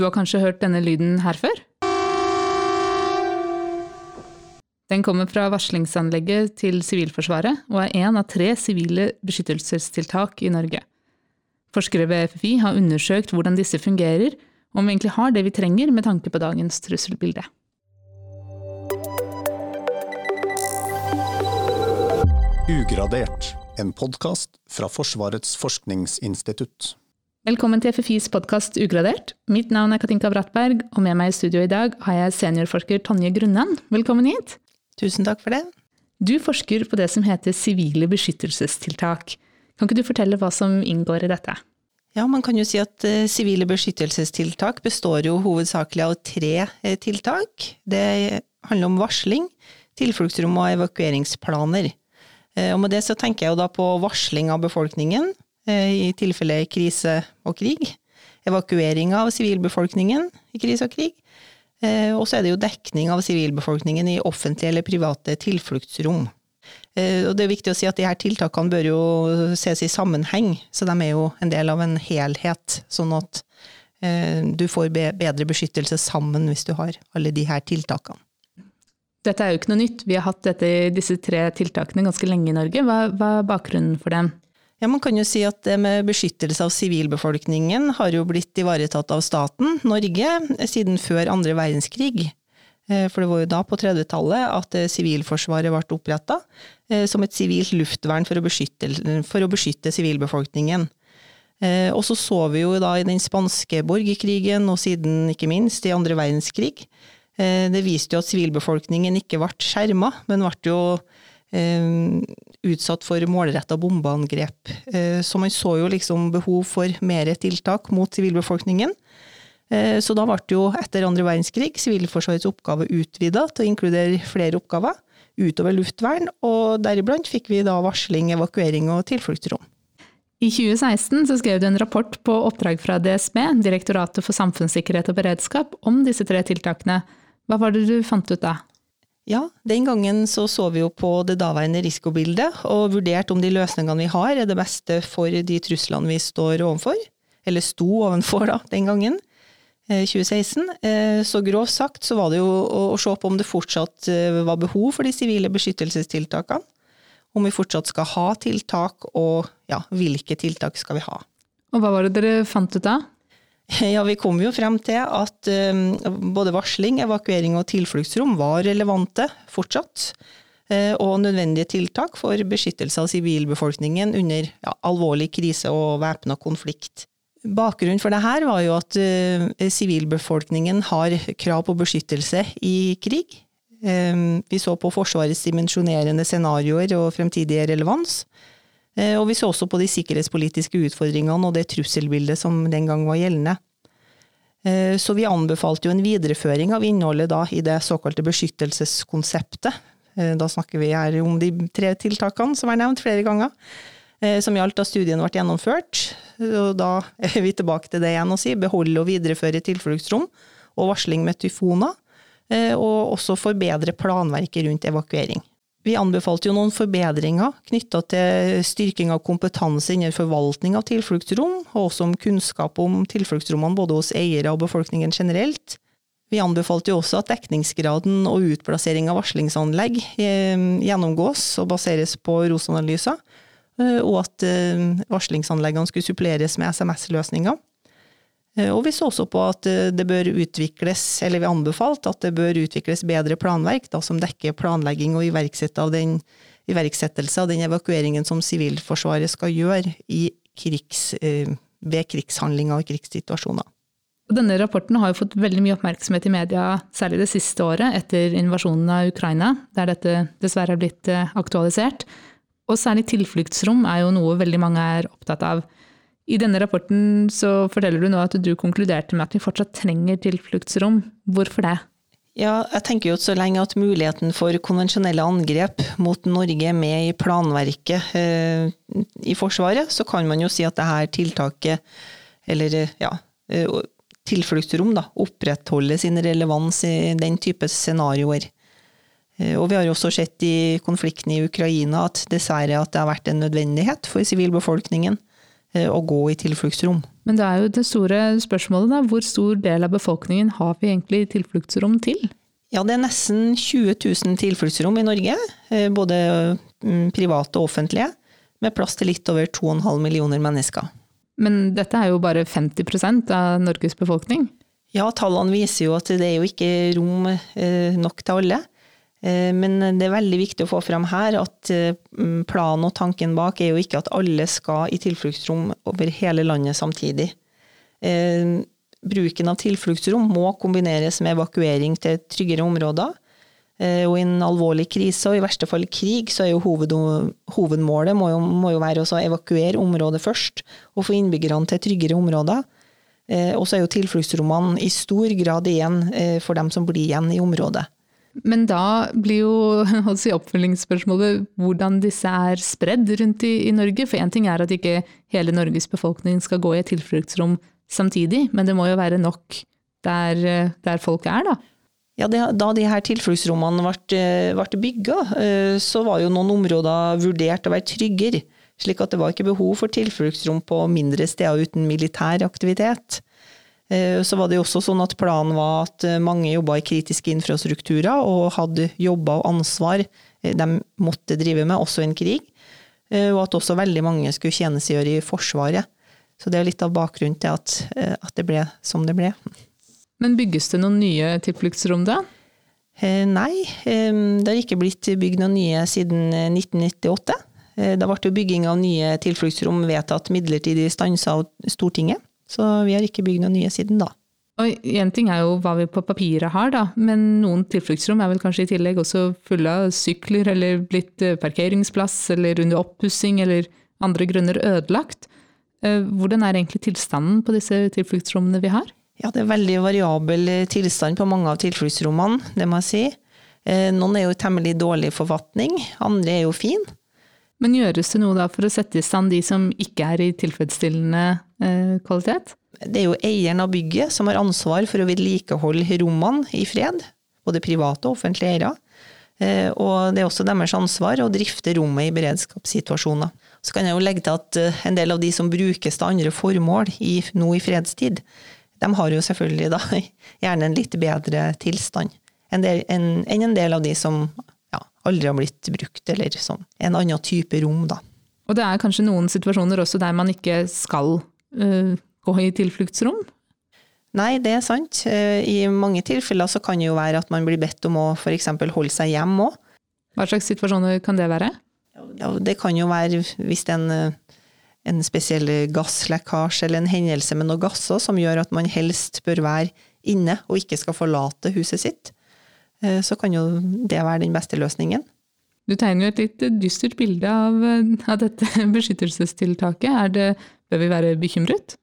Du har kanskje hørt denne lyden her før? Den kommer fra varslingsanlegget til Sivilforsvaret og er en av tre sivile beskyttelsestiltak i Norge. Forskere ved FFI har undersøkt hvordan disse fungerer, og om vi egentlig har det vi trenger med tanke på dagens trusselbilde. Ugradert, en podkast fra Forsvarets forskningsinstitutt. Velkommen til FFIs podkast Ugradert. Mitt navn er Katinka Brattberg, og med meg i studio i dag har jeg seniorforsker Tonje Grunnan. Velkommen hit. Tusen takk for det. Du forsker på det som heter sivile beskyttelsestiltak. Kan ikke du fortelle hva som inngår i dette? Ja, man kan jo si at uh, sivile beskyttelsestiltak består jo hovedsakelig av tre uh, tiltak. Det handler om varsling, tilfluktsrom og evakueringsplaner. Uh, og med det så tenker jeg jo da på varsling av befolkningen i tilfelle krise og krig. Evakuering av sivilbefolkningen i krise og krig. Og så er det jo dekning av sivilbefolkningen i offentlige eller private tilfluktsrom. Og det er viktig å si at de her tiltakene bør jo ses i sammenheng, så de er jo en del av en helhet. Sånn at du får bedre beskyttelse sammen hvis du har alle de her tiltakene. Dette er jo ikke noe nytt. Vi har hatt dette, disse tre tiltakene ganske lenge i Norge. Hva, hva er bakgrunnen for dem? Ja, Man kan jo si at det med beskyttelse av sivilbefolkningen har jo blitt ivaretatt av staten, Norge, siden før andre verdenskrig. For det var jo da, på 30-tallet, at Sivilforsvaret ble oppretta som et sivilt luftvern for å beskytte, for å beskytte sivilbefolkningen. Og så så vi jo da i den spanske borgerkrigen, og siden ikke minst i andre verdenskrig, det viste jo at sivilbefolkningen ikke ble skjerma, men ble jo utsatt for målretta bombeangrep. Så man så jo liksom behov for mer tiltak mot sivilbefolkningen. Så da ble jo etter andre verdenskrig Sivilforsvarets oppgave utvida til å inkludere flere oppgaver utover luftvern, og deriblant fikk vi da varsling, evakuering og tilfluktsrom. I 2016 så skrev du en rapport på oppdrag fra DSB, Direktoratet for samfunnssikkerhet og beredskap, om disse tre tiltakene. Hva var det du fant ut da? Ja, den gangen så så vi jo på det daværende risikobildet, og vurderte om de løsningene vi har er det beste for de truslene vi står overfor, eller sto ovenfor da, den gangen. 2016. Så grovt sagt så var det jo å se på om det fortsatt var behov for de sivile beskyttelsestiltakene. Om vi fortsatt skal ha tiltak, og ja, hvilke tiltak skal vi ha. Og hva var det dere fant ut da? Ja, Vi kom jo frem til at både varsling, evakuering og tilfluktsrom var relevante fortsatt. Og nødvendige tiltak for beskyttelse av sivilbefolkningen under ja, alvorlig krise og væpna konflikt. Bakgrunnen for det her var jo at sivilbefolkningen uh, har krav på beskyttelse i krig. Vi så på Forsvarets dimensjonerende scenarioer og fremtidige relevans. Uh, og vi så også på de sikkerhetspolitiske utfordringene og det trusselbildet som den gang var gjeldende. Uh, så vi anbefalte jo en videreføring av innholdet da i det såkalte beskyttelseskonseptet. Da snakker vi her om de tre tiltakene som er nevnt flere ganger som gjaldt da studien ble gjennomført. Og da er vi tilbake til det igjen å si, beholde og videreføre tilfluktsrom og varsling med tyfoner, og også forbedre planverket rundt evakuering. Vi anbefalte jo noen forbedringer knytta til styrking av kompetanse innen forvaltning av tilfluktsrom, og også om kunnskap om tilfluktsrommene både hos eiere og befolkningen generelt. Vi anbefalte jo også at dekningsgraden og utplassering av varslingsanlegg gjennomgås og baseres på ROS-analyser, og at varslingsanleggene skulle suppleres med SMS-løsninger. Og vi så også på at det bør utvikles, eller vi anbefalte at det bør utvikles bedre planverk da, som dekker planlegging og av, den, iverksettelse av den evakueringen som Sivilforsvaret skal gjøre krigs, ved krigshandlinger og krigssituasjoner. Denne rapporten har jo fått veldig mye oppmerksomhet i media, særlig det siste året etter invasjonen av Ukraina, der dette dessverre er blitt aktualisert. Og særlig tilfluktsrom er jo noe veldig mange er opptatt av. I denne rapporten så forteller du nå at du konkluderte med at vi fortsatt trenger tilfluktsrom. Hvorfor det? Ja, jeg tenker jo så lenge at muligheten for konvensjonelle angrep mot Norge er med i planverket eh, i Forsvaret, så kan man jo si at dette tiltaket, eller ja, tilfluktsrom, da, opprettholder sin relevans i den type scenarioer. Og vi har også sett i konflikten i Ukraina at dessverre at det har vært en nødvendighet for sivilbefolkningen å gå i tilfluktsrom. Men det er jo det store spørsmålet, da. Hvor stor del av befolkningen har vi egentlig tilfluktsrom til? Ja, det er nesten 20 000 tilfluktsrom i Norge, både mm, private og offentlige, med plass til litt over 2,5 millioner mennesker. Men dette er jo bare 50% av Norges befolkning? Ja, tallene viser jo at det er jo ikke rom eh, nok til alle. Eh, men det er veldig viktig å få fram her at eh, planen og tanken bak er jo ikke at alle skal i tilfluktsrom over hele landet samtidig. Bruken av tilfluktsrom må kombineres med evakuering til tryggere områder. Og i en alvorlig krise, og i verste fall krig, så er jo hoved, hovedmålet må jo, må jo være å evakuere området først, og få innbyggerne til tryggere områder. Eh, og så er jo tilfluktsrommene i stor grad igjen eh, for dem som blir igjen i området. Men da blir jo si, oppfølgingsspørsmålet hvordan disse er spredd rundt i, i Norge. For én ting er at ikke hele Norges befolkning skal gå i et tilfluktsrom samtidig, men det må jo være nok der, eh, der folk er, da? Ja, Da de her tilfluktsrommene ble, ble bygga, så var jo noen områder vurdert å være tryggere slik at det var ikke behov for tilfluktsrom på mindre steder uten militær aktivitet. Eh, så var det jo også sånn at planen var at eh, mange jobba i kritiske infrastrukturer og hadde jobber og ansvar eh, de måtte drive med, også i en krig. Og at også veldig mange skulle tjenestegjøre i Forsvaret. Så det er litt av bakgrunnen til at, at det ble som det ble. Men bygges det noen nye tilfluktsrom da? Nei, det har ikke blitt bygd noen nye siden 1998. Eh, da ble bygging av nye tilfluktsrom vedtatt midlertidig stansa av Stortinget, så vi har ikke bygd noen nye siden da. Og Én ting er jo hva vi på papiret har, da, men noen tilfluktsrom er vel kanskje i tillegg også fulle av sykler, eller blitt eh, parkeringsplass, eller under oppussing, eller andre grunner ødelagt. Eh, hvordan er egentlig tilstanden på disse tilfluktsrommene vi har? Ja, Det er veldig variabel tilstand på mange av tilfluktsrommene, det må jeg si. Noen er jo temmelig dårlig forfatning, andre er jo fin. Men gjøres det noe da for å sette i stand de som ikke er i tilfredsstillende eh, kvalitet? Det er jo eieren av bygget som har ansvar for å vedlikeholde rommene i fred, både private og offentlige eiere. Eh, og det er også deres ansvar å drifte rommet i beredskapssituasjoner. Så kan jeg jo legge til at eh, en del av de som brukes til andre formål i, nå i fredstid, de har jo selvfølgelig da gjerne en litt bedre tilstand enn en, en del av de som aldri har blitt brukt, eller sånn. En annen type rom, da. Og det er kanskje noen situasjoner også der man ikke skal uh, gå i tilfluktsrom? Nei, det er sant. Uh, I mange tilfeller så kan det jo være at man blir bedt om å f.eks. holde seg hjemme òg. Hva slags situasjoner kan det være? Ja, det kan jo være hvis det er en, eh, en spesiell gasslekkasje eller en hendelse med noen gasser som gjør at man helst bør være inne og ikke skal forlate huset sitt. Eh, så kan jo det være den beste løsningen. Du tegner jo et litt dystert bilde av, av dette beskyttelsestiltaket. Det, bør vi være bekymret?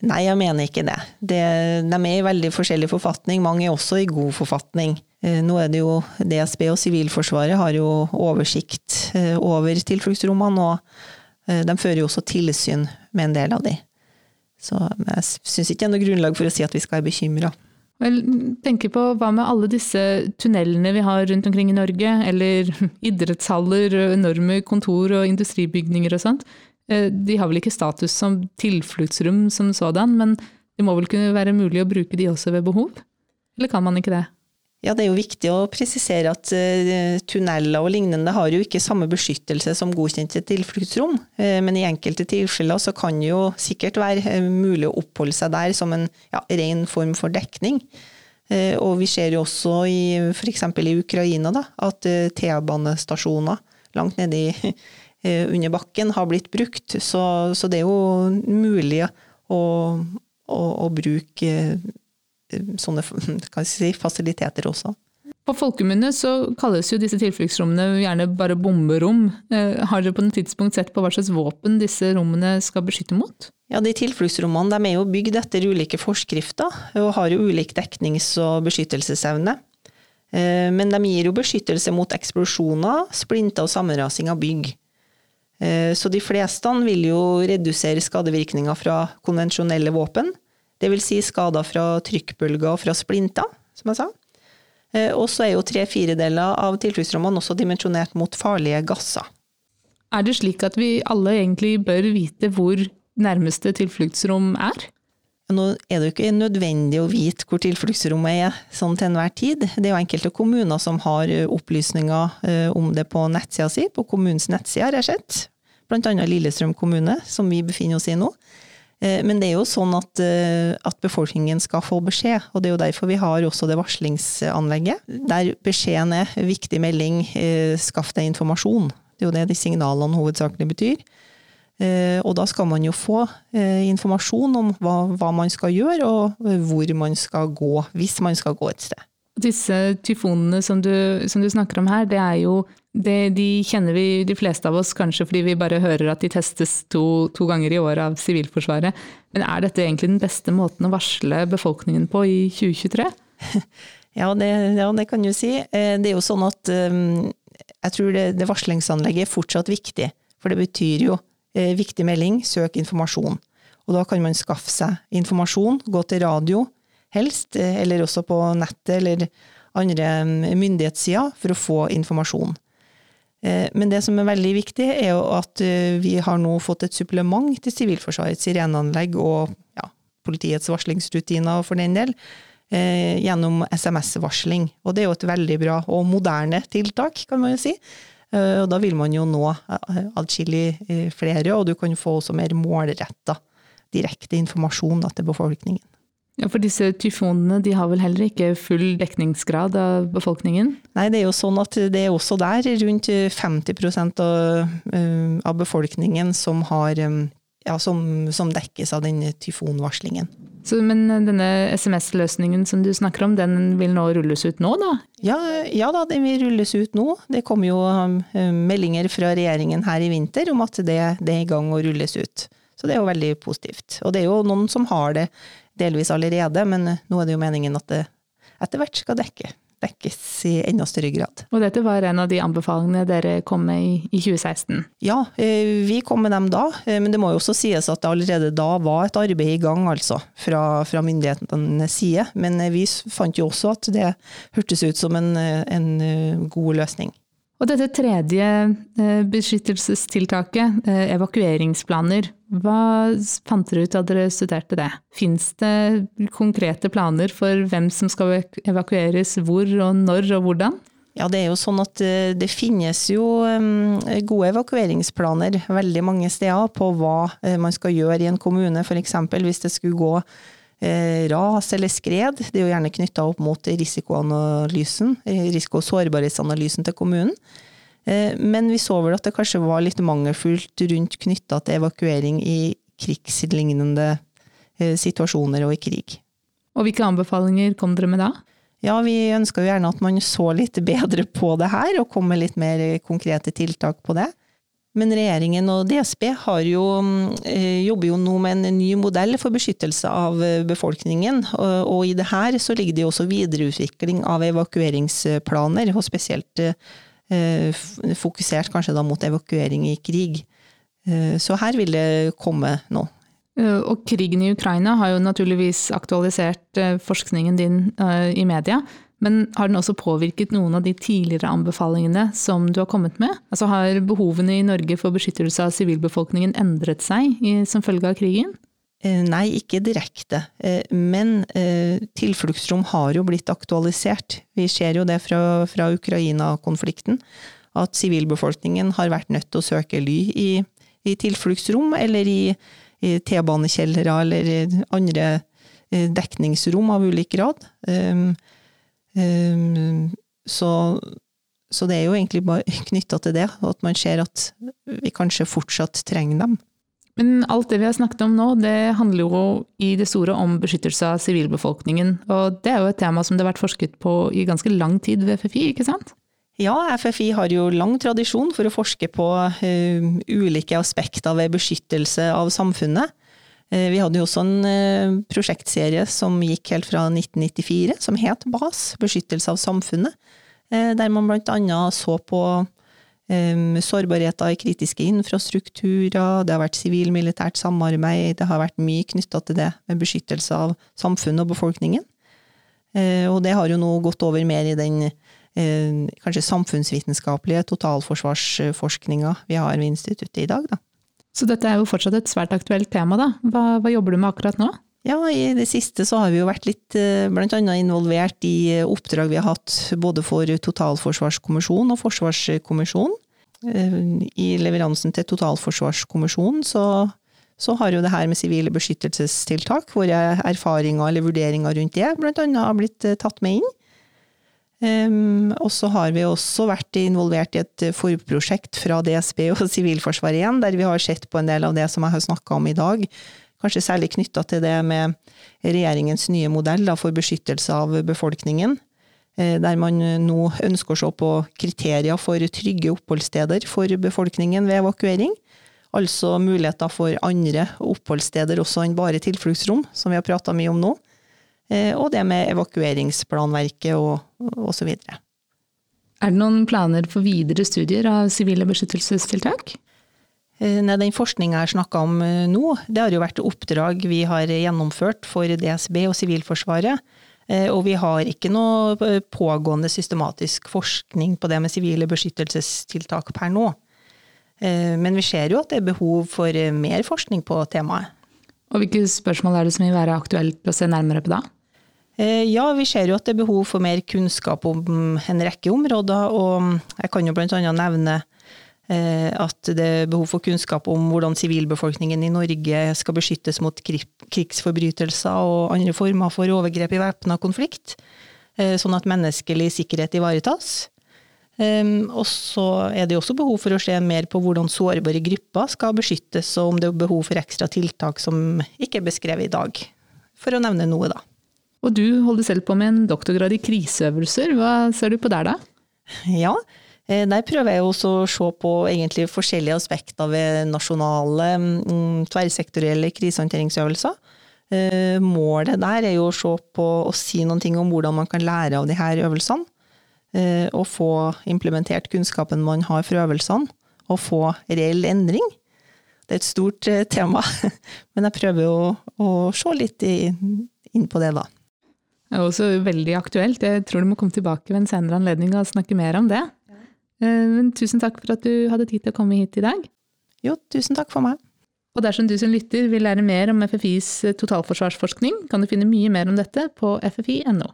Nei, jeg mener ikke det. det. De er i veldig forskjellig forfatning, mange er også i god forfatning. Eh, nå er det jo DSB og Sivilforsvaret har jo oversikt eh, over tilfluktsrommene, og de fører jo også tilsyn med en del av de. Så jeg syns ikke det er noe grunnlag for å si at vi skal være bekymra. Vel, tenker på hva med alle disse tunnelene vi har rundt omkring i Norge, eller idrettshaller, enorme kontor og industribygninger og sånt. Eh, de har vel ikke status som tilfluktsrom som sådan, men det må vel kunne være mulig å bruke de også ved behov? Eller kan man ikke det? Ja, Det er jo viktig å presisere at uh, tunneler og lignende har jo ikke samme beskyttelse som godkjente tilfluktsrom, uh, men i enkelte tilfeller så kan det jo sikkert være uh, mulig å oppholde seg der som en ja, ren form for dekning. Og vi ser jo også i f.eks. i Ukraina da, at T-banestasjoner langt nede i, under bakken har blitt brukt, så, så det er jo mulig å, å, å bruke sånne si, fasiliteter også. På folkemunne så kalles jo disse tilfluktsrommene gjerne bare bomberom. Eh, har dere på noe tidspunkt sett på hva slags våpen disse rommene skal beskytte mot? Ja, de Tilfluktsrommene de er jo bygd etter ulike forskrifter, og har jo ulik deknings- og beskyttelsesevne. Eh, men de gir jo beskyttelse mot eksplosjoner, splinter og sammenrasing av bygg. Eh, så de fleste vil jo redusere skadevirkninger fra konvensjonelle våpen, det vil si skader fra trykkbølger og fra splinter, som jeg sa. Eh, og så er jo tre firedeler av tilfluktsrommene også dimensjonert mot farlige gasser. Er det slik at vi alle egentlig bør vite hvor nærmeste tilfluktsrom er? Nå er det jo ikke nødvendig å vite hvor tilfluktsrommet er sånn til enhver tid. Det er jo enkelte kommuner som har opplysninger om det på nettsida si, på kommunens nettside, har jeg sett. Annet Lillestrøm kommune, som vi befinner oss i nå. Eh, men det er jo sånn at, eh, at, befolkningen skal få beskjed, og det er jo derfor vi har også det varslingsanlegget. Der beskjeden er viktig melding, eh, skaff deg informasjon. Det er jo det de signalene hovedsakelig betyr. Og da skal man jo få informasjon om hva, hva man skal gjøre, og hvor man skal gå, hvis man skal gå et sted. Disse tyfonene som du, som du snakker om her, det er jo det, de kjenner vi de fleste av oss kanskje fordi vi bare hører at de testes to, to ganger i året av Sivilforsvaret. Men er dette egentlig den beste måten å varsle befolkningen på i 2023? Ja, det, ja, det kan du si. Eh, det er jo sånn at um, jeg tror det, det varslingsanlegget er fortsatt viktig. For det betyr jo eh, viktig melding, søk informasjon. Og da kan man skaffe seg informasjon, gå til radio helst, eh, eller også på nettet eller andre myndighetssider for å få informasjon. Eh, men det som er veldig viktig, er jo at eh, vi har nå fått et supplement til Sivilforsvarets sireneanlegg og ja, politiets varslingsrutiner for den del, gjennom SMS-varsling. Og det er jo et veldig bra og moderne tiltak, kan man jo si. Og da vil man jo nå atskillig flere, og du kan få også mer målretta direkte informasjon til befolkningen. Ja, For disse tyfonene de har vel heller ikke full dekningsgrad av befolkningen? Nei, det er jo sånn at det er også der rundt 50 av, eh, av befolkningen som, har, eh, ja, som, som dekkes av den tyfonvarslingen. Så, men denne SMS-løsningen som du snakker om, den vil nå rulles ut nå, da? Ja, ja da, den vil rulles ut nå. Det kom jo eh, meldinger fra regjeringen her i vinter om at det, det er i gang å rulles ut. Så det er jo veldig positivt. Og det er jo noen som har det delvis allerede, men nå er det jo meningen at det etter hvert skal dekke, dekkes i enda større grad. Og dette var en av de anbefalingene dere kom med i, i 2016? Ja, eh, vi kom med dem da, eh, men det må jo også sies at det allerede da var et arbeid i gang, altså, fra, fra myndighetenes side. Men eh, vi fant jo også at det hørtes ut som en, en god løsning. Og dette tredje beskyttelsestiltaket, evakueringsplaner, hva fant dere ut da dere studerte det? Fins det konkrete planer for hvem som skal evakueres, hvor og når og hvordan? Ja, det er jo sånn at eh, det finnes jo gode evakueringsplaner veldig mange steder på hva eh, man skal gjøre i en kommune, f.eks. hvis det skulle gå eh, ras eller skred. Det er jo gjerne knytta opp mot risikoanalysen, risiko- og sårbarhetsanalysen til kommunen. Eh, men vi så vel at det kanskje var litt mangelfullt rundt knytta til evakuering i krigslignende eh, situasjoner og i krig. Og hvilke anbefalinger kom dere med da? Ja, vi ønska jo gjerne at man så litt bedre på det her, og kom med litt mer konkrete tiltak på det. Men regjeringen og DSB jo, eh, jobber jo nå med en ny modell for beskyttelse av befolkningen. Og, i det her så ligger det jo også videreutvikling av evakueringsplaner, og spesielt Eh, fokusert kanskje da mot evakuering i krig. Eh, så her vil det komme nå. Eh, og krigen i Ukraina har jo naturligvis aktualisert forskningen din i media. Men har den også påvirket noen av de tidligere anbefalingene som du har kommet med? Altså Har behovene i Norge for beskyttelse av sivilbefolkningen endret seg som følge av krigen? Eh, nei, ikke direkte. Eh, men eh, tilfluktsrom har jo blitt aktualisert. Vi ser jo det fra, fra Ukraina-konflikten, at sivilbefolkningen har vært nødt til å søke ly i, i tilfluktsrom, eller i, i T-banekjellere eller andre dekningsrom av ulik grad. Um, så, så, det er jo egentlig bare knytta til det, at man ser at vi kanskje fortsatt trenger dem. Men alt det vi har snakket om nå, det handler jo i det store om beskyttelse av sivilbefolkningen. Og det er jo et tema som det har vært forsket på i ganske lang tid ved FFI, ikke sant? Ja, FFI har jo lang tradisjon for å forske på uh, ulike aspekter ved beskyttelse av samfunnet. Uh, vi hadde jo også en uh, prosjektserie som gikk helt fra 1994, som het BAS, beskyttelse av samfunnet. Der man blant annet så på sårbarheter i kritiske infrastrukturer, det har vært sivil-militært samarbeid, det har vært mye knytta til det med beskyttelse av samfunnet og befolkningen. Eh, og det har jo nå gått over mer i den eh, kanskje samfunnsvitenskapelige totalforsvarsforskninga vi har ved instituttet i dag, da. Så dette er jo fortsatt et svært aktuelt tema, da. Hva, hva jobber du med akkurat nå? Ja, i det siste så har vi jo vært litt blant annet involvert i oppdrag vi har hatt både for Totalforsvarskommisjonen og Forsvarskommisjonen. I leveransen til Totalforsvarskommisjonen så, så har jo det her med sivile beskyttelsestiltak, våre erfaringer eller vurderinger rundt det, annet har blitt tatt med inn. Um, og så har vi også vært involvert i et forprosjekt fra DSB og Sivilforsvaret igjen, der vi har sett på en del av det som jeg har snakka om i dag. Kanskje særlig knytta til det med regjeringens nye modell da, for beskyttelse av befolkningen. Der man nå ønsker å se på kriterier for trygge oppholdssteder for befolkningen ved evakuering. Altså muligheter for andre oppholdssteder også enn bare tilfluktsrom, som vi har prata mye om nå. Og det med evakueringsplanverket og osv. Er det noen planer for videre studier av sivile beskyttelsestiltak? Nei, den forskninga jeg snakka om nå, det har jo vært oppdrag vi har gjennomført for DSB og Sivilforsvaret. Og vi har ikke noe pågående systematisk forskning på det med sivile beskyttelsestiltak per nå. Men vi ser jo at det er behov for mer forskning på temaet. Og hvilke spørsmål er det som vil være aktuelt å se nærmere på da? Ja, vi ser jo at det er behov for mer kunnskap om en rekke områder, og jeg kan jo annet nevne at det er behov for kunnskap om hvordan sivilbefolkningen i Norge skal beskyttes mot krigsforbrytelser og andre former for overgrep i væpna konflikt, sånn at menneskelig sikkerhet ivaretas. Og så er det også behov for å se mer på hvordan sårbare grupper skal beskyttes, og om det er behov for ekstra tiltak som ikke er beskrevet i dag, for å nevne noe, da. Og du holder selv på med en doktorgrad i kriseøvelser, hva ser du på der da? Ja, der prøver jeg også å se på egentlig forskjellige aspekter ved nasjonale tverrsektorielle krisehåndteringsøvelser. Målet der er jo å se på og si noen ting om hvordan man kan lære av de her øvelsene. Og få implementert kunnskapen man har fra øvelsene, og få reell endring. Det er et stort tema, men jeg prøver å, å se litt inn på det, da. Er også veldig aktuelt. Jeg tror du må komme tilbake ved en senere anledning og snakke mer om det. Men tusen takk for at du hadde tid til å komme hit i dag. Jo, tusen takk for meg. Og dersom du som lytter vil lære mer om FFIs totalforsvarsforskning, kan du finne mye mer om dette på ffi.no.